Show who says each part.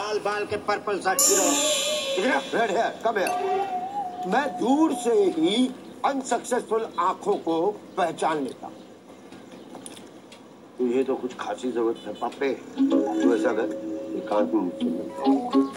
Speaker 1: लाल बाल के purple shirt hero
Speaker 2: red है कम है? मैं दूर से ही अनसक्सेसफुल आँखों को पहचान लेता तुझे तो कुछ खासी ज़रूरत है पापे तू ऐसा कर, एकांत में मुझसे मिल।